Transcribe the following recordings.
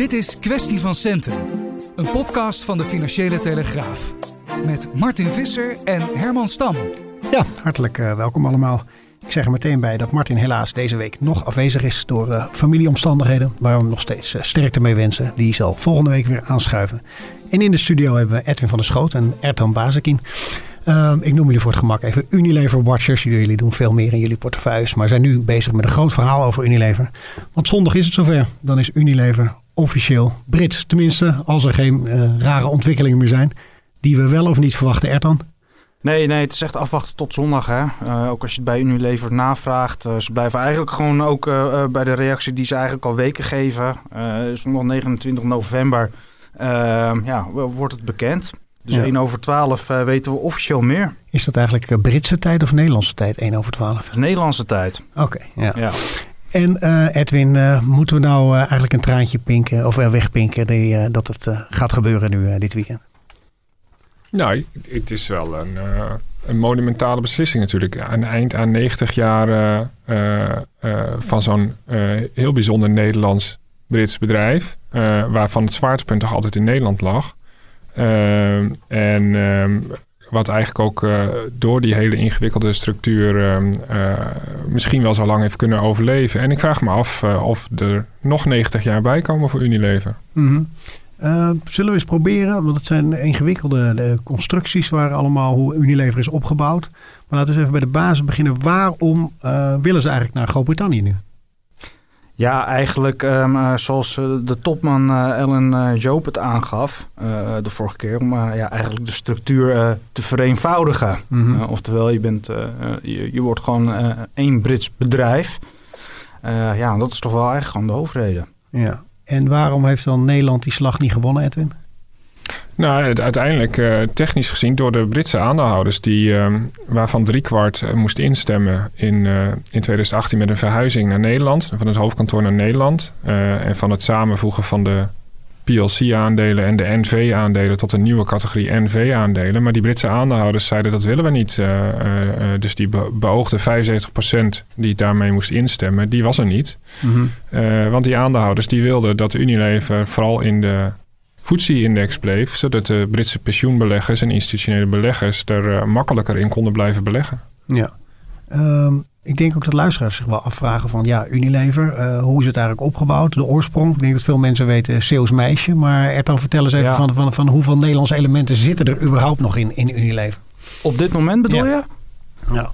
Dit is Kwestie van Centen, een podcast van de Financiële Telegraaf. Met Martin Visser en Herman Stam. Ja, hartelijk uh, welkom allemaal. Ik zeg er meteen bij dat Martin helaas deze week nog afwezig is door uh, familieomstandigheden. Waar we hem nog steeds uh, sterkte mee wensen. Die zal volgende week weer aanschuiven. En in de studio hebben we Edwin van der Schoot en Ertan Bazekin. Uh, ik noem jullie voor het gemak even Unilever Watchers. Jullie doen veel meer in jullie portefeuilles, maar zijn nu bezig met een groot verhaal over Unilever. Want zondag is het zover. Dan is Unilever officieel Brits. Tenminste, als er geen uh, rare ontwikkelingen meer zijn. Die we wel of niet verwachten, Ertan. Nee, nee, het is echt afwachten tot zondag. Hè? Uh, ook als je het bij Unilever navraagt. Uh, ze blijven eigenlijk gewoon ook uh, bij de reactie die ze eigenlijk al weken geven. zondag 29 november ja, wordt het bekend. Dus ja. 1 over 12 weten we officieel meer. Is dat eigenlijk Britse tijd of Nederlandse tijd, 1 over 12? Nederlandse tijd. Oké, okay, ja. ja. En Edwin, moeten we nou eigenlijk een traantje pinken of wegpinken dat het gaat gebeuren nu dit weekend? Nou, het is wel een, een monumentale beslissing natuurlijk. Aan eind aan 90 jaar van zo'n heel bijzonder Nederlands-Brits bedrijf. waarvan het zwaartepunt toch altijd in Nederland lag. en um, wat eigenlijk ook door die hele ingewikkelde structuur misschien wel zo lang heeft kunnen overleven. En ik vraag me af of er nog 90 jaar bij komen voor Unilever. Uh, zullen we eens proberen, want het zijn ingewikkelde constructies waar allemaal hoe Unilever is opgebouwd. Maar laten we eens even bij de basis beginnen. Waarom willen ze eigenlijk naar Groot-Brittannië nu? Ja, eigenlijk um, zoals de topman Ellen Joop het aangaf de vorige keer, om ja, eigenlijk de structuur te vereenvoudigen. Mm -hmm. oftewel, je, bent, je, je, wordt gewoon één Brits bedrijf. ja, dat is toch wel eigenlijk gewoon de hoofdreden. Ja, en waarom heeft dan Nederland die slag niet gewonnen, Edwin? Nou, uiteindelijk uh, technisch gezien door de Britse aandeelhouders... Die, uh, waarvan driekwart uh, moest instemmen in, in 2018 met een verhuizing naar Nederland. Van het hoofdkantoor naar Nederland. en van het samenvoegen van de PLC-aandelen en de NV-aandelen tot een nieuwe categorie NV-aandelen. Maar die Britse aandeelhouders zeiden dat willen we niet. Uh, uh, dus die be beoogde 75% die daarmee moest instemmen, die was er niet. Mm -hmm. uh, want die aandeelhouders die wilden dat Unilever vooral in de FTSE-index bleef, zodat de Britse pensioenbeleggers en institutionele beleggers er makkelijker in konden blijven beleggen. Ja. Um, ik denk ook dat luisteraars zich wel afvragen van ja, Unilever, uh, hoe is het eigenlijk opgebouwd? De oorsprong. Ik denk dat veel mensen weten Zeeuws meisje. Maar er dan vertel eens even ja. van, van, van hoeveel Nederlandse elementen zitten er überhaupt nog in, in Unilever? Op dit moment bedoel ja. je? Ja.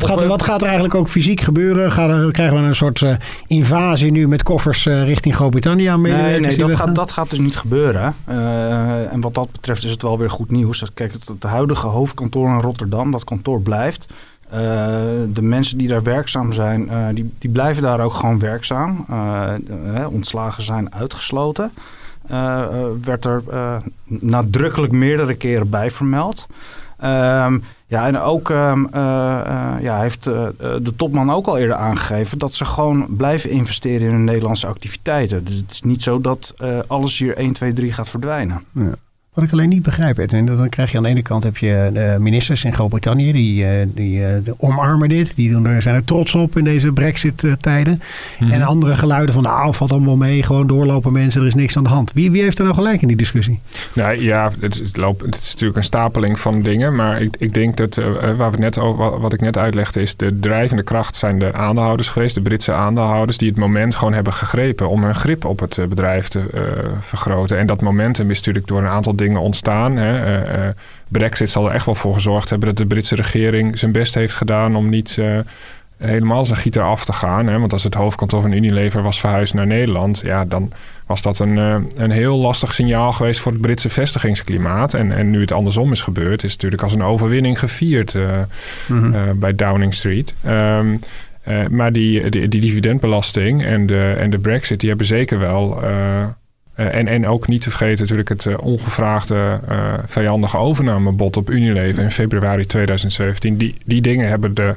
Wat gaat, er, wat gaat er eigenlijk ook fysiek gebeuren? Gaan, krijgen we een soort uh, invasie nu met koffers uh, richting Groot-Brittannië aan Nee, nee dat, gaat, dat gaat dus niet gebeuren. Uh, en wat dat betreft is het wel weer goed nieuws. Kijk, het, het huidige hoofdkantoor in Rotterdam, dat kantoor blijft. De mensen die daar werkzaam zijn, die, die blijven daar ook gewoon werkzaam. Ontslagen zijn uitgesloten. werd er nadrukkelijk meerdere keren bij vermeld. Ehm, ja, en ook um, ja, heeft de topman ook al eerder aangegeven dat ze gewoon blijven investeren in hun Nederlandse activiteiten. Dus het is niet zo dat alles hier 1, 2, 3 gaat verdwijnen. Ja. Wat ik alleen niet begrijp, Edwin, dan krijg je aan de ene kant heb je de ministers in Groot-Brittannië, die, die, die omarmen dit. Die doen er, zijn er trots op in deze brexit-tijden. Mm. En andere geluiden van, nou, valt allemaal mee, gewoon doorlopen mensen, er is niks aan de hand. Wie, wie heeft er nou gelijk in die discussie? Nou ja, het is, het is natuurlijk een stapeling van dingen, maar ik, ik denk dat, uh, waar we net over, wat ik net uitlegde, is de drijvende kracht zijn de aandeelhouders geweest, de Britse aandeelhouders, die het moment gewoon hebben gegrepen om hun grip op het bedrijf te uh, vergroten. En dat momentum is natuurlijk door een aantal dingen dingen ontstaan. Hè. Uh, Brexit zal er echt wel voor gezorgd hebben dat de Britse regering zijn best heeft gedaan om niet uh, helemaal zijn gieter af te gaan. Hè. Want als het hoofdkantoor van Unilever was verhuisd naar Nederland, ja, dan was dat een, een heel lastig signaal geweest voor het Britse vestigingsklimaat. En, en nu het andersom is gebeurd, is het natuurlijk als een overwinning gevierd mm -hmm. bij Downing Street. Um, maar die, die, die, dividendbelasting en de, en de brexit, die hebben zeker wel... en, en ook niet te vergeten natuurlijk het ongevraagde vijandige overnamebod op Unilever in februari 2017. Die, die dingen hebben de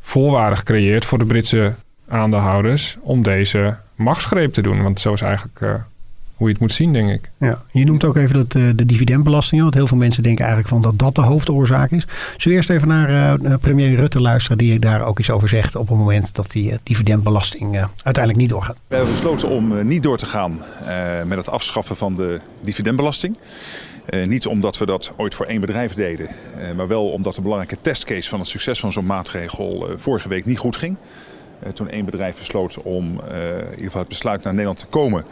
voorwaarden gecreëerd voor de Britse aandeelhouders om deze machtsgreep te doen. Want zo is eigenlijk uh, hoe je het moet zien, denk ik. Ja, je noemt ook even dat, uh, de dividendbelasting. Want heel veel mensen denken eigenlijk van dat dat de hoofdoorzaak is. Zullen we eerst even naar uh, premier Rutte luisteren... die daar ook iets over zegt op het moment dat die dividendbelasting uiteindelijk niet doorgaat. We hebben besloten om niet door te gaan met het afschaffen van de dividendbelasting. Uh, niet omdat we dat ooit voor één bedrijf deden, uh, maar wel omdat de belangrijke testcase van het succes van zo'n maatregel uh, vorige week niet goed ging. toen één bedrijf besloot om in ieder geval het besluit naar Nederland te komen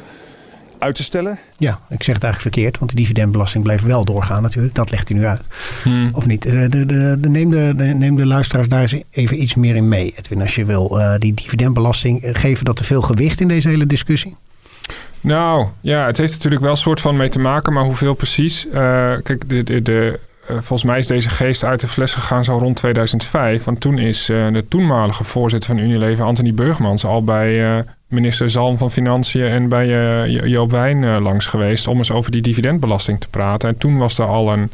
uit te stellen. Ja, ik zeg het eigenlijk verkeerd, want de dividendbelasting bleef wel doorgaan natuurlijk. Dat legt hij nu uit. Hmm. Of niet? De, de, de, de, neem, de, neem de luisteraars daar eens even iets meer in mee, Edwin. Als je wil, die dividendbelasting, geven dat te veel gewicht in deze hele discussie? Nou, ja, het heeft natuurlijk wel een soort van mee te maken, maar hoeveel precies? Uh, kijk, de, de, de volgens mij is deze geest uit de fles gegaan zo rond 2005. Want toen is uh, de toenmalige voorzitter van Unilever, Anthony Burgmans, al bij minister Zalm van Financiën en bij Joop Wijn langs geweest om eens over die dividendbelasting te praten. En toen was er al een,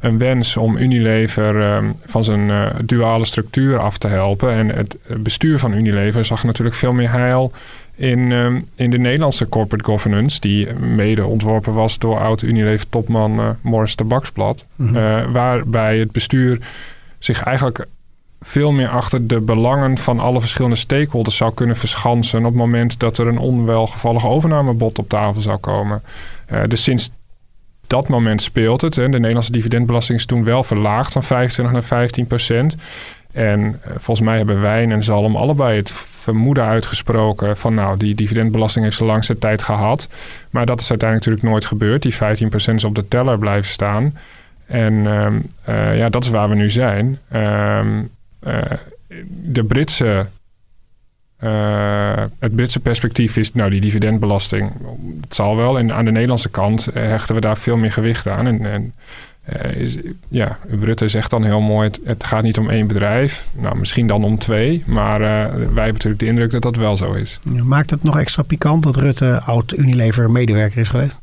een wens om Unilever van zijn duale structuur af te helpen. En het bestuur van Unilever zag natuurlijk veel meer heil in, ehm, in de Nederlandse corporate governance, die mede ontworpen was door oud-Unilever-topman uh, Morris de eh, waarbij het bestuur zich eigenlijk veel meer achter de belangen van alle verschillende stakeholders zou kunnen verschansen op het moment dat er een onwelgevallig overnamebod op tafel zou komen. Uh, dus sinds dat moment speelt het. Hè. De Nederlandse dividendbelasting is toen wel verlaagd van 25 naar 15 procent. En volgens mij hebben Wijn en Zalm allebei het vermoeden uitgesproken van nou, die dividendbelasting heeft de langste tijd gehad. Maar dat is uiteindelijk natuurlijk nooit gebeurd. Die 15% is op de teller blijven staan. En ehm, eh, ja, dat is waar we nu zijn. Ehm, eh, de Britse, het Britse perspectief is, nou, die dividendbelasting, het zal wel. En aan de Nederlandse kant hechten we daar veel meer gewicht aan. En, en is, ja, Rutte zegt dan heel mooi: het, gaat niet om één bedrijf. Nou, misschien dan om twee. Maar uh, wij hebben natuurlijk de indruk dat dat wel zo is. Maakt het nog extra pikant dat Rutte oud Unilever medewerker is geweest?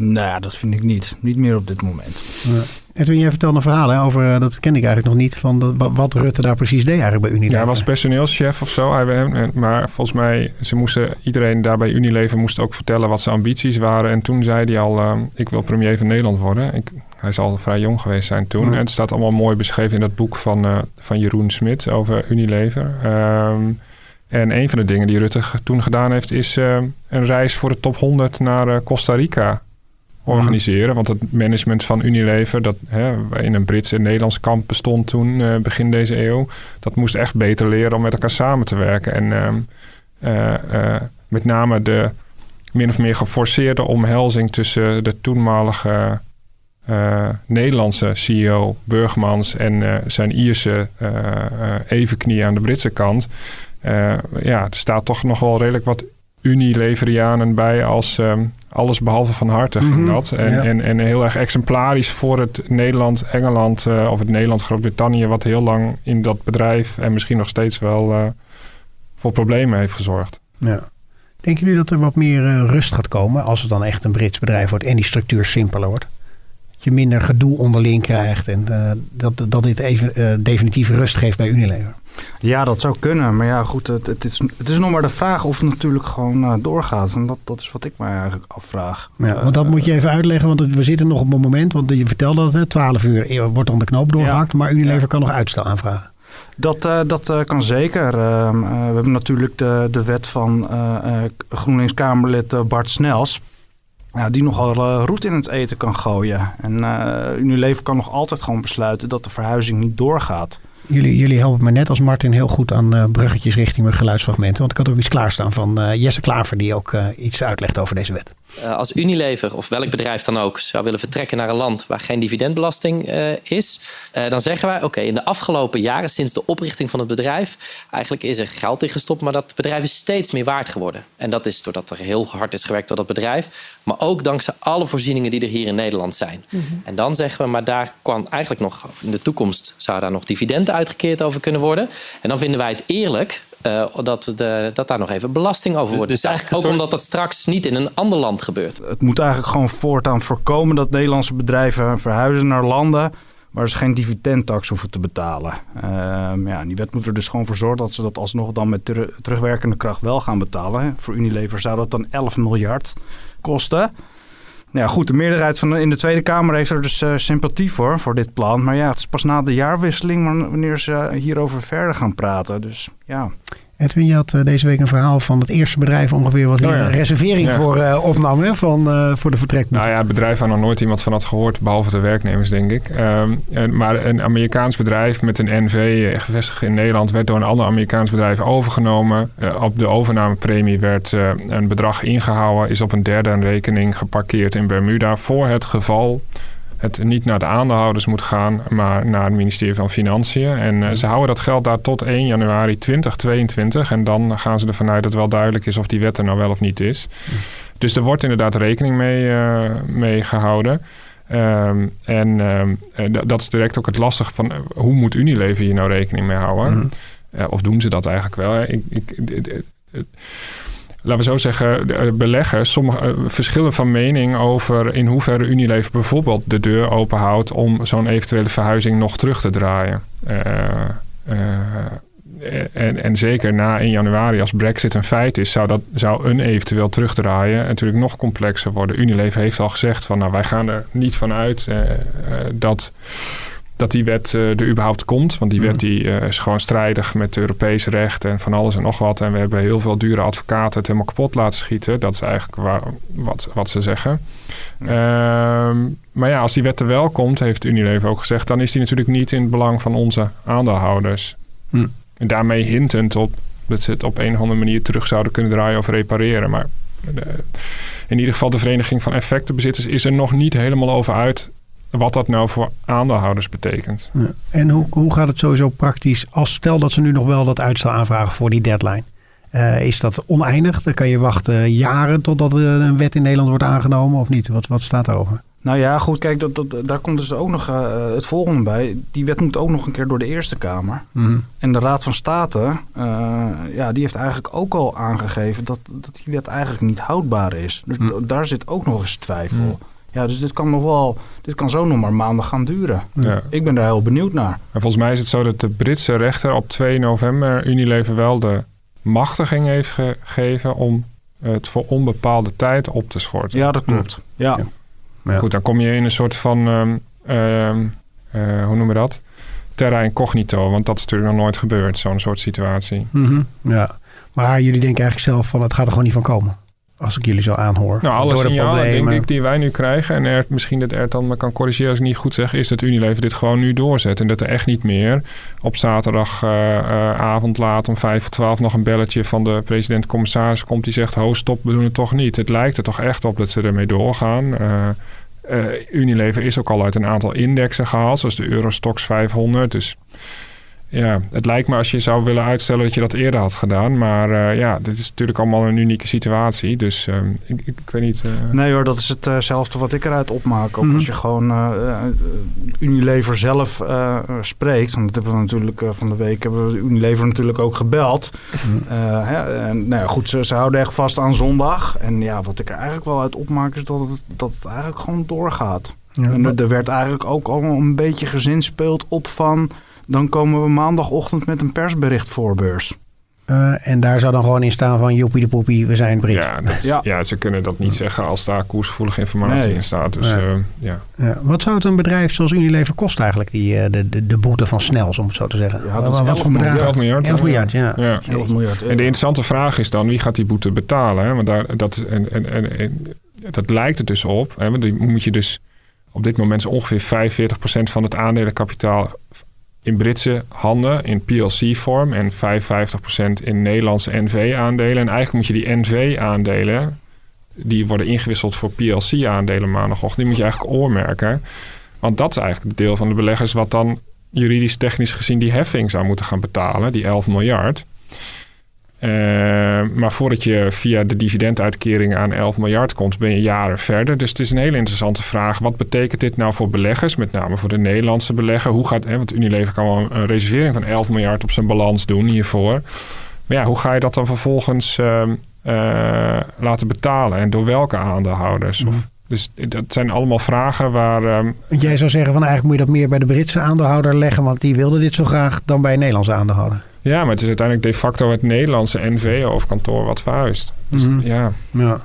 Nou, dat vind ik niet. Niet meer op dit moment. Ja. Edwin, jij vertelde een verhaal hè, over, eh, dat ken ik eigenlijk nog niet, van wat Rutte daar precies deed eigenlijk bij Unilever. Ja, hij was personeelschef of zo. Maar volgens mij, ze moesten, iedereen daar bij Unilever moest ook vertellen wat zijn ambities waren. En toen zei hij al, uh, ik wil premier van Nederland worden. Ik, hij zal vrij jong geweest zijn toen. En het staat allemaal mooi beschreven in dat boek van, uh, van Jeroen Smit over Unilever. Um, en een van de dingen die Rutte toen gedaan heeft, is een reis voor de top 100 naar Costa Rica organiseren. Want het management van Unilever, dat hè, in een Brits en Nederlands kamp bestond toen, uh, begin deze eeuw, dat moest echt beter leren om met elkaar samen te werken. En ehm, eh, eh, met name de min of meer geforceerde omhelzing tussen de toenmalige Nederlandse CEO Burgmans en zijn Ierse evenknie aan de Britse kant. ja, er staat toch nog wel redelijk wat Unileverianen bij als ehm, alles behalve van harte ging mhm. dat. En, en, en heel erg exemplarisch voor het Nederland, Engeland uh, of het Nederland, Groot-Brittannië, wat heel lang in dat bedrijf en misschien nog steeds wel uh, voor problemen heeft gezorgd. Ja. Denken jullie dat er wat meer uh, rust gaat komen als het dan echt een Brits bedrijf wordt en die structuur simpeler wordt? Dat je minder gedoe onderling krijgt en dat, dat dit even definitief rust geeft bij Unilever? Ja, dat zou kunnen. Maar ja, goed, het, het, is, het is nog maar de vraag of het natuurlijk gewoon uh, doorgaat. En dat, dat is wat ik me eigenlijk afvraag. Ja, want dat moet je even uitleggen, want we zitten nog op een moment, want je vertelde dat, hè, 12 uur wordt dan de knoop doorgehakt, maar Unilever kan nog uitstel aanvragen. Dat, uh, dat uh, kan zeker. Ehm, we hebben natuurlijk de, de wet van GroenLinks-Kamerlid Bart Snels. die nogal roet in het eten kan gooien. En Unilever kan nog altijd gewoon besluiten dat de verhuizing niet doorgaat. Jullie, helpen me net als Martin heel goed aan uh, bruggetjes richting mijn geluidsfragmenten. Want ik had ook iets klaarstaan van uh, Jesse Klaver die ook uh, iets uitlegt over deze wet. Als Unilever of welk bedrijf dan ook zou willen vertrekken naar een land waar geen dividendbelasting is, dan zeggen wij: oké, in de afgelopen jaren sinds de oprichting van het bedrijf, eigenlijk is er geld in gestopt, maar dat bedrijf is steeds meer waard geworden. En dat is doordat er heel hard is gewerkt door dat bedrijf, maar ook dankzij alle voorzieningen die er hier in Nederland zijn. Mhm. En dan zeggen we: maar daar kan eigenlijk nog in de toekomst zou daar nog dividend uit uitgekeerd over kunnen worden. En dan vinden wij het eerlijk uh, dat, we de, dat daar nog even belasting over wordt dus betaald. Ook omdat dat straks niet in een ander land gebeurt. Het moet eigenlijk gewoon voortaan voorkomen dat Nederlandse bedrijven verhuizen naar landen waar ze geen dividendtax hoeven te betalen. Uh, ja, die wet moet er dus gewoon voor zorgen dat ze dat alsnog dan met terugwerkende kracht wel gaan betalen. Voor Unilever zou dat dan 11 miljard kosten. Nou ja, goed, de meerderheid van in de Tweede Kamer heeft er dus uh, sympathie voor, voor dit plan. Maar ja, het is pas na de jaarwisseling wanneer ze hierover verder gaan praten. Dus ja. Edwin, je had eh, deze week een verhaal van het eerste bedrijf ongeveer wat hier oh een reservering voor uh, opnam hè, van, uh, voor de vertrek. Nou ja, het bedrijf waar nog nooit iemand van had gehoord, behalve de werknemers denk ik. Um, maar een Amerikaans bedrijf met een NV gevestigd in Nederland werd door een ander Amerikaans bedrijf overgenomen. op de overnamepremie werd een bedrag ingehouden, is op een derde rekening geparkeerd in Bermuda voor het geval het niet naar de aandeelhouders moet gaan, maar naar het ministerie van Financiën. En uh, ze houden dat geld daar tot 1 januari 2022. En dan gaan ze ervan uit dat wel duidelijk is of die wet er nou wel of niet is. Dus er wordt inderdaad rekening mee, uh, mee gehouden. Um, en um, dat is direct ook het lastige van hoe moet Unilever hier nou rekening mee houden? Mm of doen ze dat eigenlijk wel? Ik, ik, laten we zo zeggen, beleggers sommige, uh, verschillen van mening over in hoeverre Unilever bijvoorbeeld de deur openhoudt om zo'n eventuele verhuizing nog terug te draaien. Uh, en, en, zeker na 1 januari, als Brexit een feit is, zou, dat, zou een eventueel terugdraaien natuurlijk nog complexer worden. Unilever heeft al gezegd van nou wij gaan er niet van uit dat dat die wet uh, er überhaupt komt. Want die wet die, uh, is gewoon strijdig met Europees recht en van alles en nog wat. En we hebben heel veel dure advocaten het helemaal kapot laten schieten. Dat is eigenlijk waar, wat, wat ze zeggen. Ehm, maar ja, als die wet er wel komt, heeft Unilever ook gezegd... dan is die natuurlijk niet in het belang van onze aandeelhouders. Hm. En daarmee hintend op dat ze het op een of andere manier terug zouden kunnen draaien of repareren. Maar de, eh, in ieder geval de Vereniging van Effectenbezitters is er nog niet helemaal over uit wat dat nou voor aandeelhouders betekent. Ja. En hoe, hoe gaat het sowieso praktisch als stel dat ze nu nog wel dat uitstel aanvragen voor die deadline? Uh, is dat oneindig? Dan kan je wachten jaren totdat een wet in Nederland wordt aangenomen of niet? Wat, wat staat daarover? Nou ja, goed, kijk, dat, dat, daar komt dus ook nog uh, het volgende bij. Die wet moet ook nog een keer door de Eerste Kamer. Mm. En de Raad van State, uh, ja, die heeft eigenlijk ook al aangegeven dat, dat die wet eigenlijk niet houdbaar is. Dus mm. daar zit ook nog eens twijfel. Mm. Ja, dus dit kan nog wel, dit kan zo nog maar maanden gaan duren. Ja. Ik ben daar heel benieuwd naar. En volgens mij is het zo dat de Britse rechter op 2 november Unilever wel de machtiging heeft gegeven om het voor onbepaalde tijd op te schorten. Ja, dat klopt. Ja. ja. Goed, dan kom je in een soort van, um, uh, hoe noemen we dat? Terra incognito, want dat is natuurlijk nog nooit gebeurd, zo'n soort situatie. Mm -hmm. Ja, maar jullie denken eigenlijk zelf van het gaat er gewoon niet van komen? Als ik jullie zo aanhoor. Nou, alle signalen denk ik die wij nu krijgen... en er, misschien dat er dan me kan corrigeren als ik niet goed zeg... is dat Unilever dit gewoon nu doorzet. En dat er echt niet meer op zaterdagavond uh, uh, laat om vijf of twaalf... nog een belletje van de president-commissaris komt... die zegt, ho stop, we doen het toch niet. Het lijkt er toch echt op dat ze ermee doorgaan... Uh, Unilever is ook al uit een aantal indexen gehaald, zoals de Eurostox 500. Dus ja, het lijkt me als je zou willen uitstellen dat je dat eerder had gedaan. Maar uh, ja, dit is natuurlijk allemaal een unieke situatie. Dus uh, ik, ik, ik, weet niet. Uh... Nee hoor, dat is hetzelfde wat ik eruit opmaak. Ook mm -hmm. als je gewoon Unilever zelf spreekt. Want dat hebben we natuurlijk van de week hebben we Unilever natuurlijk ook gebeld. Mm -hmm. en, nou ja, goed, ze, ze, houden echt vast aan zondag. En ja, wat ik er eigenlijk wel uit opmaak is dat het, dat het eigenlijk gewoon doorgaat. Ja, en er werd eigenlijk ook al een beetje gezinspeeld op van dan komen we maandagochtend met een persbericht voorbeurs. Uh, en daar zou dan gewoon in staan van joepie de poepie, we zijn Brit. Ja, ja. ja. ze kunnen dat niet zeggen als daar koersgevoelige informatie in staat. Dus, ja. Uh, ja. ja. Wat zou het een bedrijf zoals Unilever kosten eigenlijk, die, uh, de, de, de boete van Snels, om het zo te zeggen? Ja, dat wat voor bedrag? 11 miljard. 11 miljard, ja. ja. 11 miljard. En de interessante vraag is dan, wie gaat die boete betalen? Hè? Want daar, dat, en, en, en, en, dat lijkt er dus op. Hè? Want die moet je dus op dit moment ongeveer 45% van het aandelenkapitaal in Britse handen in PLC-vorm en 55% in Nederlandse NV-aandelen. En eigenlijk moet je die NV-aandelen, die worden ingewisseld voor PLC-aandelen maandagochtend, die moet je eigenlijk oormerken. Want dat is eigenlijk het deel van de beleggers wat dan juridisch technisch gezien die heffing zou moeten gaan betalen, die 11 miljard. Uh, maar voordat je via de dividenduitkering aan 11 miljard komt, ben je jaren verder. Dus het is een hele interessante vraag. Wat betekent dit nou voor beleggers, met name voor de Nederlandse belegger? Hoe gaat, hè, want Unilever kan wel een reservering van 11 miljard op zijn balans doen hiervoor. Maar ja, hoe ga je dat dan vervolgens uh, uh, laten betalen en door welke aandeelhouders? Of, dus dat zijn allemaal vragen waar. Um, Jij zou zeggen van eigenlijk moet je dat meer bij de Britse aandeelhouder leggen, want die wilde dit zo graag dan bij een Nederlandse aandeelhouder. Ja, maar het is uiteindelijk de facto het Nederlandse NV-hoofdkantoor wat verhuist. Dus Mhm. ja, Ja.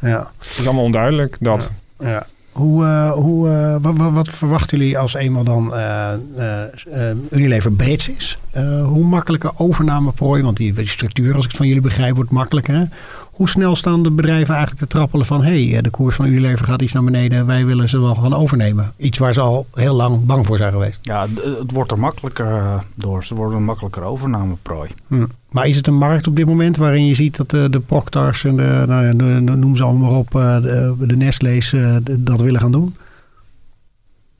Ja. het is allemaal onduidelijk dat. ja. Hoe, uh, hoe, uh, wat, wat, wat, verwachten jullie als eenmaal dan uh, Unilever Brits is? hoe makkelijke overnameprooi, want die, die structuur als ik het van jullie begrijp wordt makkelijker. Hè? Hoe snel staan de bedrijven eigenlijk te trappelen van... hé, hey, de koers van Unilever gaat iets naar beneden, wij willen ze wel gaan overnemen. Iets waar ze al heel lang bang voor zijn geweest. Ja, het wordt er makkelijker door. Ze worden een makkelijker overnameprooi. Hm. Maar is het een markt op dit moment waarin je ziet dat de, de Proctors en de, nou ja, noem ze allemaal op, de, de Nestle's dat willen gaan doen?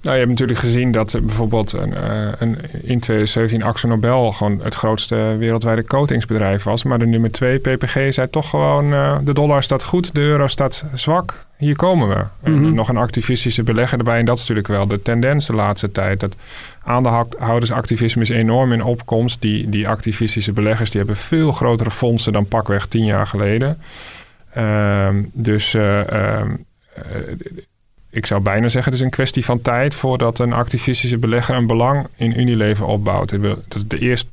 Nou, je hebt natuurlijk gezien dat bijvoorbeeld een, een, in 2017 Axo Nobel gewoon het grootste wereldwijde coatingsbedrijf was. Maar de nummer 2 PPG zei toch gewoon uh, de dollar staat goed, de euro staat zwak. Hier komen we. Mm -hmm. En nog een activistische belegger erbij. En dat is natuurlijk wel de tendens de laatste tijd. Dat aandeelhoudersactivisme is enorm in opkomst. Die, die activistische beleggers die hebben veel grotere fondsen dan pakweg tien jaar geleden. Uh, dus uh, ik zou bijna zeggen, het is een kwestie van tijd voordat een activistische belegger een belang in Unilever opbouwt. Dat is de eerste,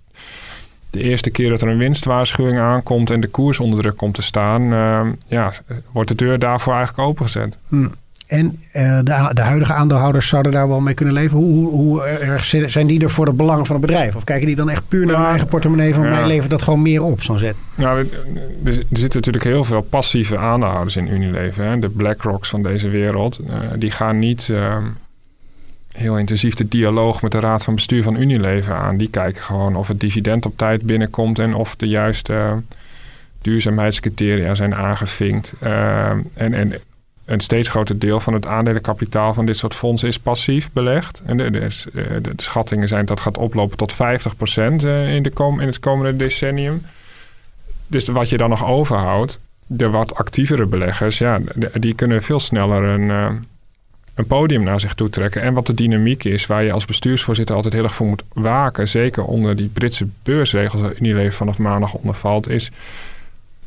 de eerste keer dat er een winstwaarschuwing aankomt en de koers onder druk komt te staan, uh, ja, wordt de deur daarvoor eigenlijk opengezet. Hm. En uh, de, de, huidige aandeelhouders zouden daar wel mee kunnen leven. Hoe, hoe, hoe, erg zijn die er voor het belang van het bedrijf? Of kijken die dan echt puur naar hun eigen portemonnee van ja. mij levert dat gewoon meer op, zo'n zet? Nou, er, zitten natuurlijk heel veel passieve aandeelhouders in Unilever. Hè? De BlackRocks van deze wereld. Uh, die gaan niet uh, heel intensief de dialoog met de raad van bestuur van Unilever aan. Die kijken gewoon of het dividend op tijd binnenkomt en of de juiste duurzaamheidscriteria zijn aangevinkt. en, en een steeds groter deel van het aandelenkapitaal van dit soort fondsen is passief belegd. En de, de, schattingen zijn dat gaat oplopen tot 50% in, de kom, in het komende decennium. Dus wat je dan nog overhoudt, de wat actievere beleggers, ja, die kunnen veel sneller een, een podium naar zich toe trekken. En wat de dynamiek is, waar je als bestuursvoorzitter altijd heel erg voor moet waken, zeker onder die Britse beursregels waar Unilever vanaf maandag onder valt, is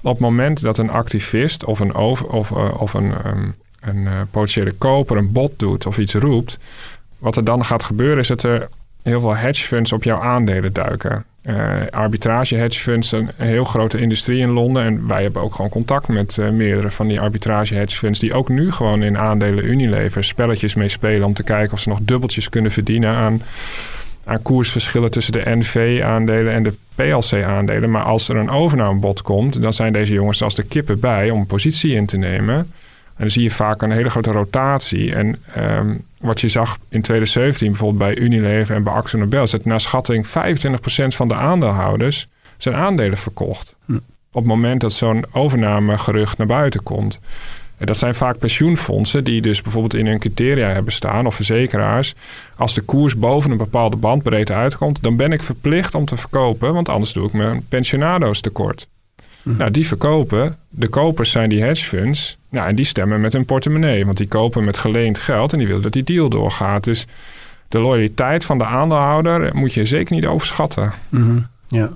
op het moment dat een activist of een, of, uh, of een, um, een uh, potentiële koper een bot doet of iets roept, wat er dan gaat gebeuren is dat er heel veel hedge funds op jouw aandelen duiken. Uh, arbitrage hedge funds, een heel grote industrie in Londen. En wij hebben ook gewoon contact met meerdere van die arbitrage hedge funds, die ook nu gewoon in aandelen Unilever spelletjes mee spelen om te kijken of ze nog dubbeltjes kunnen verdienen aan aan koersverschillen tussen de NV-aandelen en de PLC-aandelen. Maar als er een overnamebod komt, dan zijn deze jongens als de kippen bij om een positie in te nemen. En dan zie je vaak een hele grote rotatie. En um, wat je zag in 2017 bijvoorbeeld bij Unilever en bij Axo Nobel... is dat naar schatting 25% van de aandeelhouders zijn aandelen verkocht. Hm. Op het moment dat zo'n overnamegerucht naar buiten komt. En dat zijn vaak pensioenfondsen die dus bijvoorbeeld in hun criteria hebben staan, of verzekeraars. Als de koers boven een bepaalde bandbreedte uitkomt, dan ben ik verplicht om te verkopen, want anders doe ik mijn pensionado's tekort. Mm. Nou, die verkopen. De kopers zijn die hedge funds. Nou, en die stemmen met hun portemonnee, want die kopen met geleend geld en die willen dat die deal doorgaat. Dus de loyaliteit van de aandeelhouder moet je zeker niet overschatten. Mm -hmm. Ja.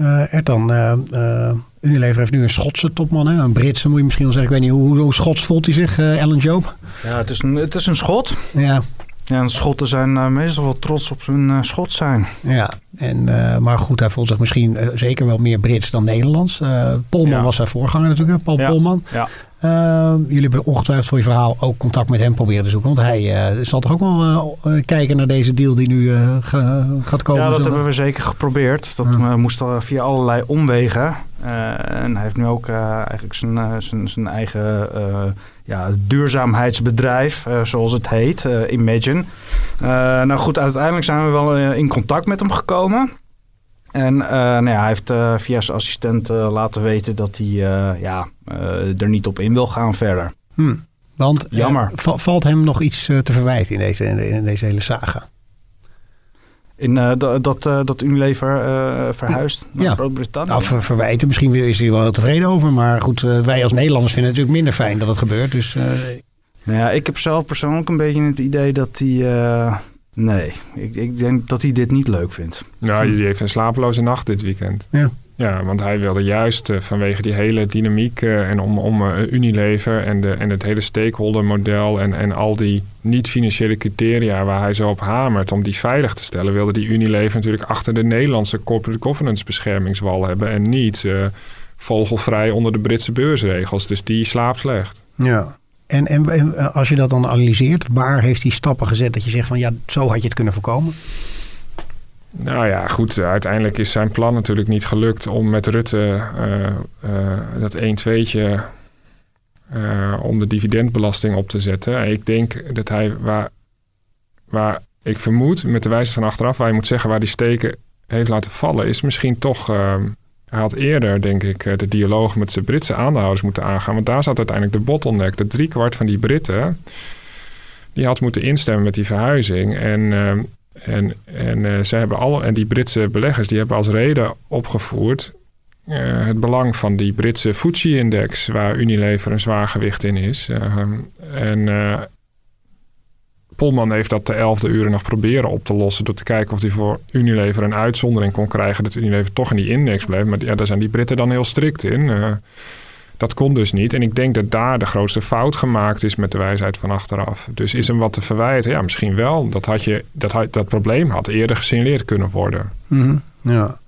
Uh, Ertan, uh, uh, Unilever heeft nu een Schotse topman, hè? een Britse moet je misschien wel zeggen. Ik weet niet, hoe, hoe Schots voelt hij zich, Ellen Joop? Ja, het is een, het is een Schot. Ja. Ja, en Schotten zijn meestal wel trots op hun Schot zijn. Ja, en, maar goed, hij voelt zich misschien zeker wel meer Brits dan Nederlands. Polman ja. was zijn voorganger natuurlijk, Paul ja. Polman. Ja. Uh, jullie hebben ongetwijfeld voor je verhaal ook contact met hem proberen te zoeken. Want hij uh, zal toch ook wel uh, kijken naar deze deal die nu gaat komen? Ja, dat hebben we zeker geprobeerd. Dat moest al via allerlei omwegen. en hij heeft nu ook eigenlijk zijn, zijn, zijn eigen ja, duurzaamheidsbedrijf, zoals het heet, Imagine. nou goed, uiteindelijk zijn we wel in contact met hem gekomen. En uh, nou ja, hij heeft uh, via zijn assistent uh, laten weten dat hij ja, er niet op in wil gaan verder. Hmm. Want Jammer. valt hem nog iets te verwijten in deze, in deze hele saga? In uh, dat, uh, dat Unilever uh, verhuist naar ja. Groot-Brittannië. Nou, ver, verwijten. Misschien is hij wel heel tevreden over. Maar goed, wij als Nederlanders vinden het natuurlijk minder fijn dat het gebeurt. Dus, nou ja, ik heb zelf persoonlijk een beetje het idee dat hij... nee, ik, ik, denk dat hij dit niet leuk vindt. Nou, die heeft een slapeloze nacht dit weekend. Ja. Ja, want hij wilde juist vanwege die hele dynamiek en om, om Unilever en, de, en het hele stakeholder model en, en al die niet-financiële criteria waar hij zo op hamert om die veilig te stellen, wilde die Unilever natuurlijk achter de Nederlandse corporate governance beschermingswal hebben en niet uh, vogelvrij onder de Britse beursregels. Dus die slaapt slecht. Ja. En, en, en als je dat dan analyseert, waar heeft hij stappen gezet dat je zegt van ja, zo had je het kunnen voorkomen? Nou ja, goed. Uiteindelijk is zijn plan natuurlijk niet gelukt om met Rutte uh, dat 1-2'tje uh, om de dividendbelasting op te zetten. Ik denk dat hij waar, waar ik vermoed, met de wijze van achteraf, waar je moet zeggen waar die steken heeft laten vallen, is misschien toch. Hij had eerder, denk ik, de dialoog met zijn Britse aandeelhouders moeten aangaan. Want daar zat uiteindelijk de bottleneck. De driekwart van die Britten, die had moeten instemmen met die verhuizing. En, uh, en, en, uh, ze hebben alle, en die Britse beleggers, die hebben als reden opgevoerd het belang van die Britse FTSE-index, waar Unilever een zwaar gewicht in is. Uh, en Polman heeft dat de elfde uren nog proberen op te lossen door te kijken of hij voor Unilever een uitzondering kon krijgen dat Unilever toch in die index bleef. Maar ja, daar zijn die Britten dan heel strikt in. dat kon dus niet. En ik denk dat daar de grootste fout gemaakt is met de wijsheid van achteraf. Dus is hem wat te verwijten? Ja, misschien wel. Dat, had je, dat, had, dat probleem had eerder gesignaleerd kunnen worden. Mm. Ja.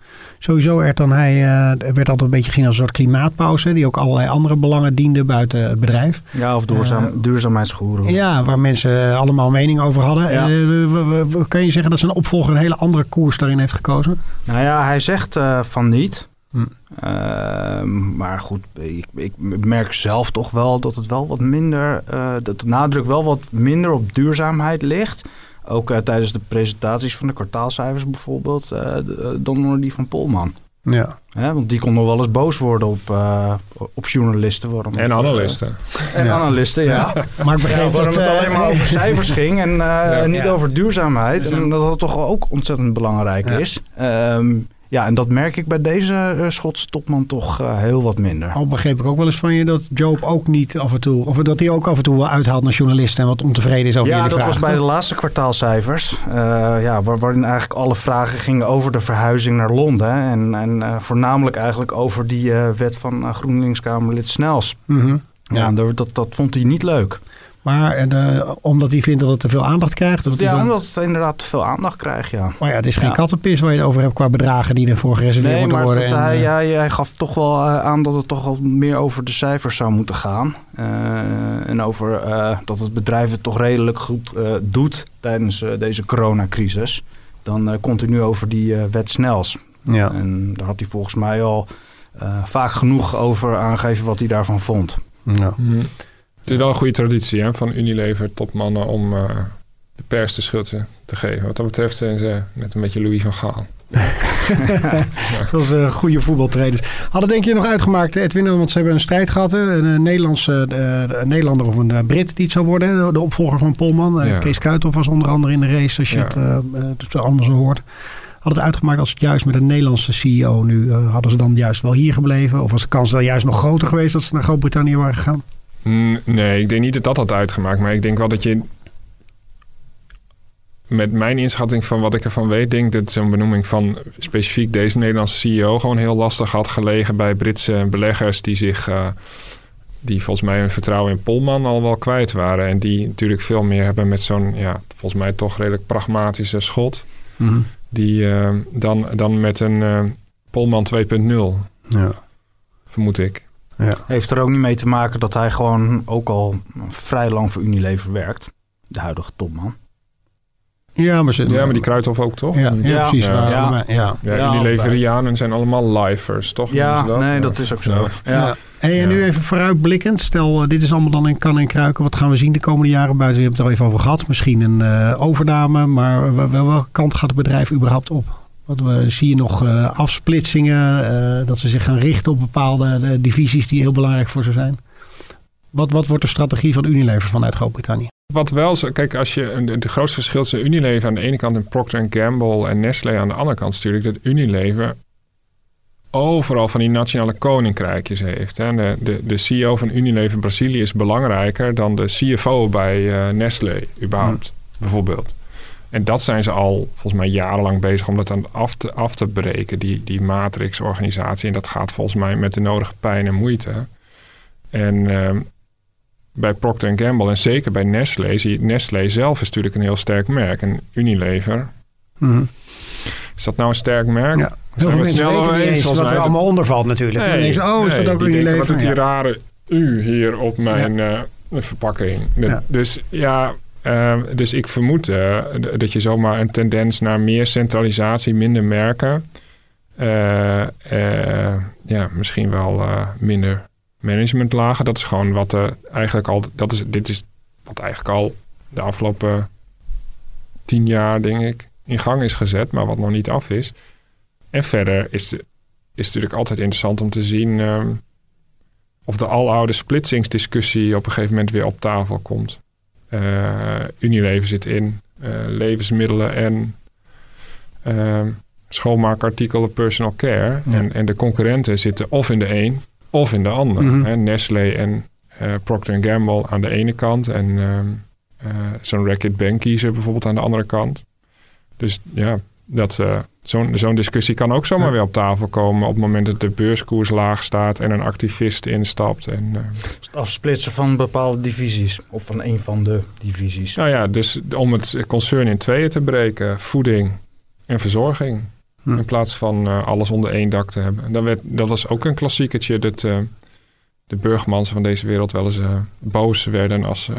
Sowieso werd dan hij uh, werd altijd een beetje gezien als een soort klimaatpauze, die ook allerlei andere belangen diende buiten het bedrijf. Ja, of duurzaam, uh, duurzaamheidsgoeren. Ja, waar mensen allemaal mening over hadden. Ja. Uh, kan je zeggen dat zijn opvolger een hele andere koers daarin heeft gekozen? Nou ja, hij zegt van niet. Hm. maar goed, ik, ik, merk zelf toch wel dat het wel wat minder, dat de nadruk wel wat minder op duurzaamheid ligt. Ook uh, tijdens de presentaties van de kwartaalcijfers bijvoorbeeld, uh, dan die van Polman. Ja. Hè, want die kon nog wel eens boos worden op, uh, op journalisten. Waarom en analisten. en ja. analisten, ja. ja. Maar ik begreep ja, waarom dat, het alleen maar over cijfers ging en ja. niet over duurzaamheid. Dus en dat dat toch ook ontzettend belangrijk is. Um, ja, en dat merk ik bij deze uh, Schotse topman toch uh, heel wat minder. Al begreep ik ook wel eens van je dat Job ook niet af en toe, of dat hij ook af en toe wel uithaalt naar journalisten en wat ontevreden is over ja, jullie vragen. Ja, dat was bij toch? de laatste kwartaalcijfers. Uh, ja, waar, waarin eigenlijk alle vragen gingen over de verhuizing naar Londen. En, en voornamelijk eigenlijk over die wet van GroenLinks-Kamerlid Snels. Mm -hmm. Ja, ja dat, dat vond hij niet leuk. Maar uh, omdat hij vindt dat het te veel aandacht krijgt? Ja, omdat het inderdaad te veel aandacht krijgt, ja. Maar ja, het is geen ja. kattenpis waar je het over hebt qua bedragen die ervoor gereserveerd nee, moeten maar worden. Dat, en, hij, uh... hij, hij, gaf toch wel aan dat het toch wel meer over de cijfers zou moeten gaan. Uh, en over dat het bedrijf het toch redelijk goed doet tijdens deze coronacrisis. Dan continu over die wet snels. Ja. En daar had hij volgens mij al vaak genoeg over aangegeven wat hij daarvan vond. Ja. Mm. Het is wel een goede traditie hè, van Unilever topmannen om uh, de pers de schuld te geven. Wat dat betreft zijn ze net een beetje Louis van Gaal. Dat was uh, goede voetbaltrainers. Hadden denk je nog uitgemaakt, Edwin, want ze hebben een strijd gehad. Een, Nederlandse, uh, een Nederlander of een Brit die het zou worden. De opvolger van Polman. Ja. Kees Kuithoff was onder andere in de race, als je Ja. het, het allemaal zo hoort. Had het uitgemaakt als het juist met een Nederlandse CEO nu, hadden ze dan juist wel hier gebleven? Of was de kans dan juist nog groter geweest dat ze naar Groot-Brittannië waren gegaan? Nee, ik denk niet dat dat had uitgemaakt. Maar ik denk wel dat je... Met mijn inschatting van wat ik ervan weet... denk dat zo'n benoeming van specifiek deze Nederlandse CEO... gewoon heel lastig had gelegen bij Britse beleggers... die zich... Uh, die volgens mij hun vertrouwen in Polman al wel kwijt waren. En die natuurlijk veel meer hebben met zo'n... ja, volgens mij toch redelijk pragmatische schot. Mm -hmm. Die uh, dan, dan met een uh, Polman 2.0... Ja. vermoed ik. Ja. Heeft er ook niet mee te maken dat hij gewoon ook al vrij lang voor Unilever werkt. De huidige topman. Ja, maar, ze, ja, maar die Kruidhof ook, toch? Ja, ja, ja precies. Ja, ja. ja. ja, ja Unileverianen zijn allemaal lifers, toch? Ja, dat? nee, dat is ook zo. Ja. Hey, en nu even vooruitblikkend. Stel, uh, dit is allemaal dan in kan en kruiken. Wat gaan we zien de komende jaren buiten? Je hebt het er even over gehad. Misschien een uh, overname. Maar wel, welke kant gaat het bedrijf überhaupt op? Wat we, zie je nog uh, afsplitsingen? Uh, dat ze zich gaan richten op bepaalde uh, divisies die heel belangrijk voor ze zijn? Wat, wat wordt de strategie van Unilever vanuit Groot-Brittannië? wat wel zo... Kijk, als je... De grootste verschil tussen Unilever aan de ene kant... en Procter Gamble en Nestlé aan de andere kant... is natuurlijk dat Unilever overal van die nationale koninkrijkjes heeft. Hè. De, de, de CEO van Unilever Brazilië is belangrijker... dan de CFO bij uh, Nestlé, überhaupt, bijvoorbeeld. En dat zijn ze al volgens mij jarenlang bezig om dat aan af te, af te breken, die, die matrixorganisatie. En dat gaat volgens mij met de nodige pijn en moeite. En uh, bij Procter Gamble en zeker bij Nestlé, zie je, Nestlé zelf is natuurlijk een heel sterk merk. En Unilever, Mhm. is dat nou een sterk merk? Ja. Heel veel mensen weten niet eens wat er allemaal onder valt natuurlijk. Nee, denken oh, is nee, dat ook die denken, Unilever? Wat doet die Ja. rare U hier op mijn eh, verpakking? Ja. Dus ja, eh, dus ik vermoed eh, dat je zomaar een tendens naar meer centralisatie, minder merken. eh, ja, misschien wel minder managementlagen. Dat is gewoon wat eigenlijk al, dat is, dit is wat eigenlijk al de afgelopen tien jaar, denk ik, in gang is gezet, maar wat nog niet af is. En verder is, is het natuurlijk altijd interessant om te zien ehm, of de aloude splitsingsdiscussie op een gegeven moment weer op tafel komt. Eh, Unilever zit in, eh, levensmiddelen en ehm, schoonmaakartikelen personal care. Ja. En, en de concurrenten zitten of in de een of in de ander. Mhm. hè. Nestlé en eh, Procter Gamble aan de ene kant en ehm, eh, zo'n Racket Bank kiezer bijvoorbeeld aan de andere kant. Dus ja, dat, eh, zo'n zo'n discussie kan ook zomaar Ja. weer op tafel komen op het moment dat de beurskoers laag staat en een activist instapt. En, eh, Het afsplitsen van bepaalde divisies. Of van een van de divisies. nou ja, dus om het concern in tweeën te breken, voeding en verzorging. Hm. In plaats van eh, alles onder één dak te hebben. Dat, werd, dat was ook een klassieketje dat eh, de burgmans van deze wereld wel eens boos werden als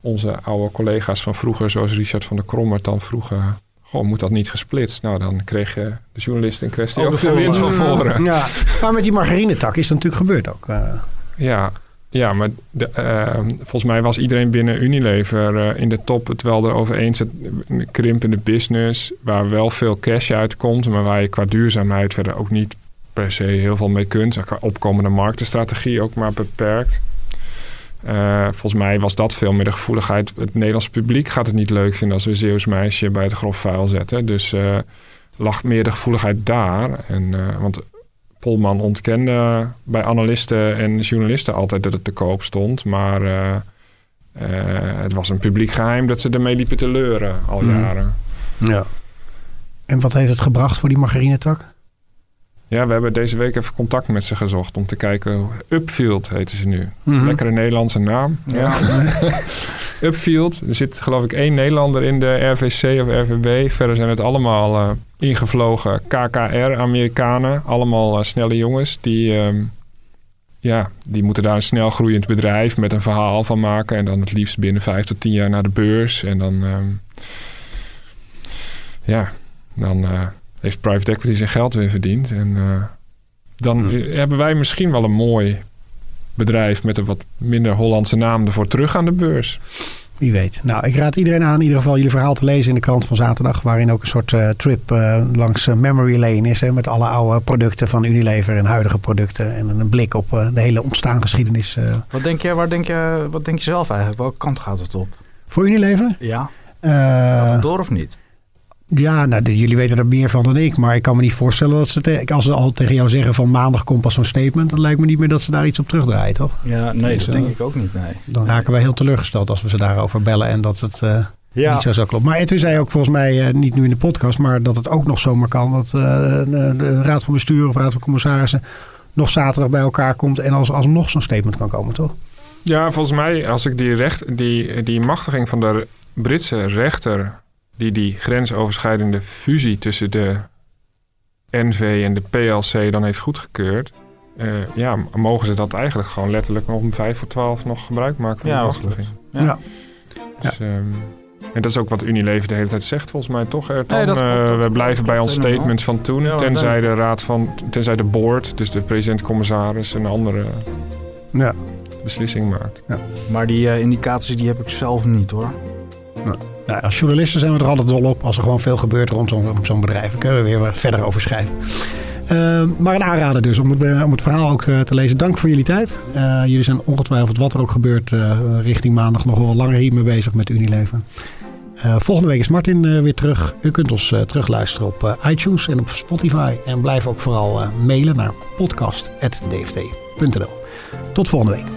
onze oude collega's van vroeger, zoals Richard van der Krommert, dan vroegen. Goh, moet dat niet gesplitst? Nou, dan kreeg je de journalist in kwestie Ook ook, de wind van voren. Ja, maar met die margarinetak is dat natuurlijk gebeurd ook. eh. Ja, ja maar de, eh, volgens mij was iedereen binnen Unilever eh, in de top het wel erover eens. Het, een krimpende business waar wel veel cash uitkomt, maar waar je qua duurzaamheid verder ook niet per se heel veel mee kunt. Opkomende marktenstrategie ook maar beperkt. Eh, volgens mij was dat veel meer de gevoeligheid. Het Nederlands publiek gaat het niet leuk vinden als we Zeeuws meisje bij het grof vuil zetten. Dus eh, lag meer de gevoeligheid daar. En, eh, want Polman ontkende bij analisten en journalisten altijd dat het te koop stond. Maar het was een publiek geheim dat ze ermee liepen te leuren al Hmm. jaren. ja. En wat heeft het gebracht voor die margarinetak? Ja, we hebben deze week even contact met ze gezocht om te kijken. hoe- Upfield heten ze nu. Mhm. Lekkere Nederlandse naam. Ja. Upfield. Er zit geloof ik één Nederlander in de RVC of RVB. Verder zijn het allemaal eh, ingevlogen KKR-Amerikanen. Allemaal eh, snelle jongens die, ehm, ja, die moeten daar een snel groeiend bedrijf met een verhaal van maken. En dan het liefst binnen vijf tot tien jaar naar de beurs. En dan, ehm, ja, dan eh, heeft private equity zijn geld weer verdiend. En eh, dan hebben wij misschien wel een mooi bedrijf met een wat minder Hollandse naam ervoor terug aan de beurs. Wie weet. Nou, ik raad iedereen aan in ieder geval jullie verhaal te lezen in de krant van zaterdag. Waarin ook een soort eh, trip eh, langs eh, Memory Lane is. Hè, met alle oude producten van Unilever en huidige producten. En een blik op eh, de hele ontstaangeschiedenis eh, Wat denk je, waar denk je, wat denk je zelf eigenlijk? Welke kant gaat het op? voor Unilever. Ja, Eh, gaat het door of niet? Ja, nou, jullie weten er meer van dan ik. Maar ik kan me niet voorstellen dat ze, te- als ze al tegen jou zeggen van maandag komt pas zo'n statement. Dan lijkt me niet meer dat ze daar iets op terugdraaien, toch? Ja, nee, dat denk ik ook niet, nee. Dan raken wij heel teleurgesteld als we ze daarover bellen en dat het eh, Ja, niet zo zou kloppen. Maar Edwin zei ook volgens mij, eh, niet nu in de podcast, maar dat het ook nog zomaar kan dat eh, de, de raad van bestuur of raad van commissarissen nog zaterdag bij elkaar komt en als alsnog zo'n statement kan komen, toch? Ja, volgens mij, als ik die, recht, die, die machtiging van de Britse rechter, die die grensoverschrijdende fusie tussen de NV en de PLC dan heeft goedgekeurd, eh, ja, mogen ze dat eigenlijk gewoon letterlijk om vijf voor twaalf nog gebruik maken van Ja, dat machtiging. Ja. Ja. Dus, ehm, en dat is ook wat Unilever de hele tijd zegt, volgens mij toch, Ertan? Nee, dat Eh, we blijven dat bij ons statement van toen, Ja, tenzij nee. de raad van, tenzij de board, dus de president-commissaris, een andere Ja. beslissing maakt. Maar die eh, indicaties die heb ik zelf niet hoor. Nou, als journalisten zijn we er altijd dol op als er gewoon veel gebeurt rondom zo'n bedrijf. Daar kunnen we weer verder over schrijven. maar een aanrader dus om het, om het verhaal ook te lezen. Dank voor jullie tijd. jullie zijn ongetwijfeld wat er ook gebeurt richting maandag nog wel langer hiermee bezig met Unilever. volgende week is Martin weer terug. U kunt ons terugluisteren op iTunes en op Spotify. En blijf ook vooral mailen naar podcast.dft.nl. Tot volgende week.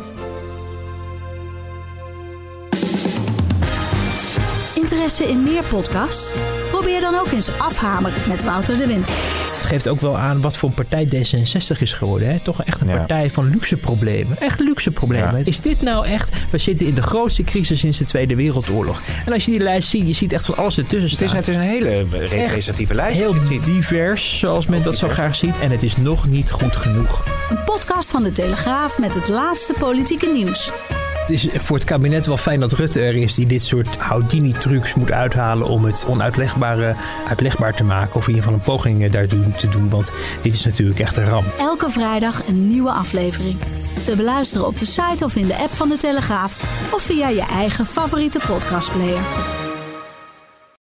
Interesse in meer podcasts? Probeer dan ook eens Afhamer met Wouter de Winter. Het geeft ook wel aan wat voor een partij D66 is geworden. Hè? Toch echt een partij van luxe problemen. Echt luxe problemen. Is dit nou echt... We zitten in de grootste crisis sinds de Tweede Wereldoorlog. En als je die lijst ziet, je ziet echt van alles ertussen staan. Het is, het is een hele representatieve lijst. Heel divers, zoals men dat zo graag ziet. En het is nog niet goed genoeg. Een podcast van De Telegraaf met het laatste politieke nieuws het is voor het kabinet wel fijn dat Rutte er is die dit soort Houdini-trucs moet uithalen om het onuitlegbare uitlegbaar te maken. Of in ieder geval een poging eh, daartoe te doen, want dit is natuurlijk echt een ramp. Elke vrijdag een nieuwe aflevering. Te beluisteren op de site of in de app van de Telegraaf of via je eigen favoriete podcastplayer.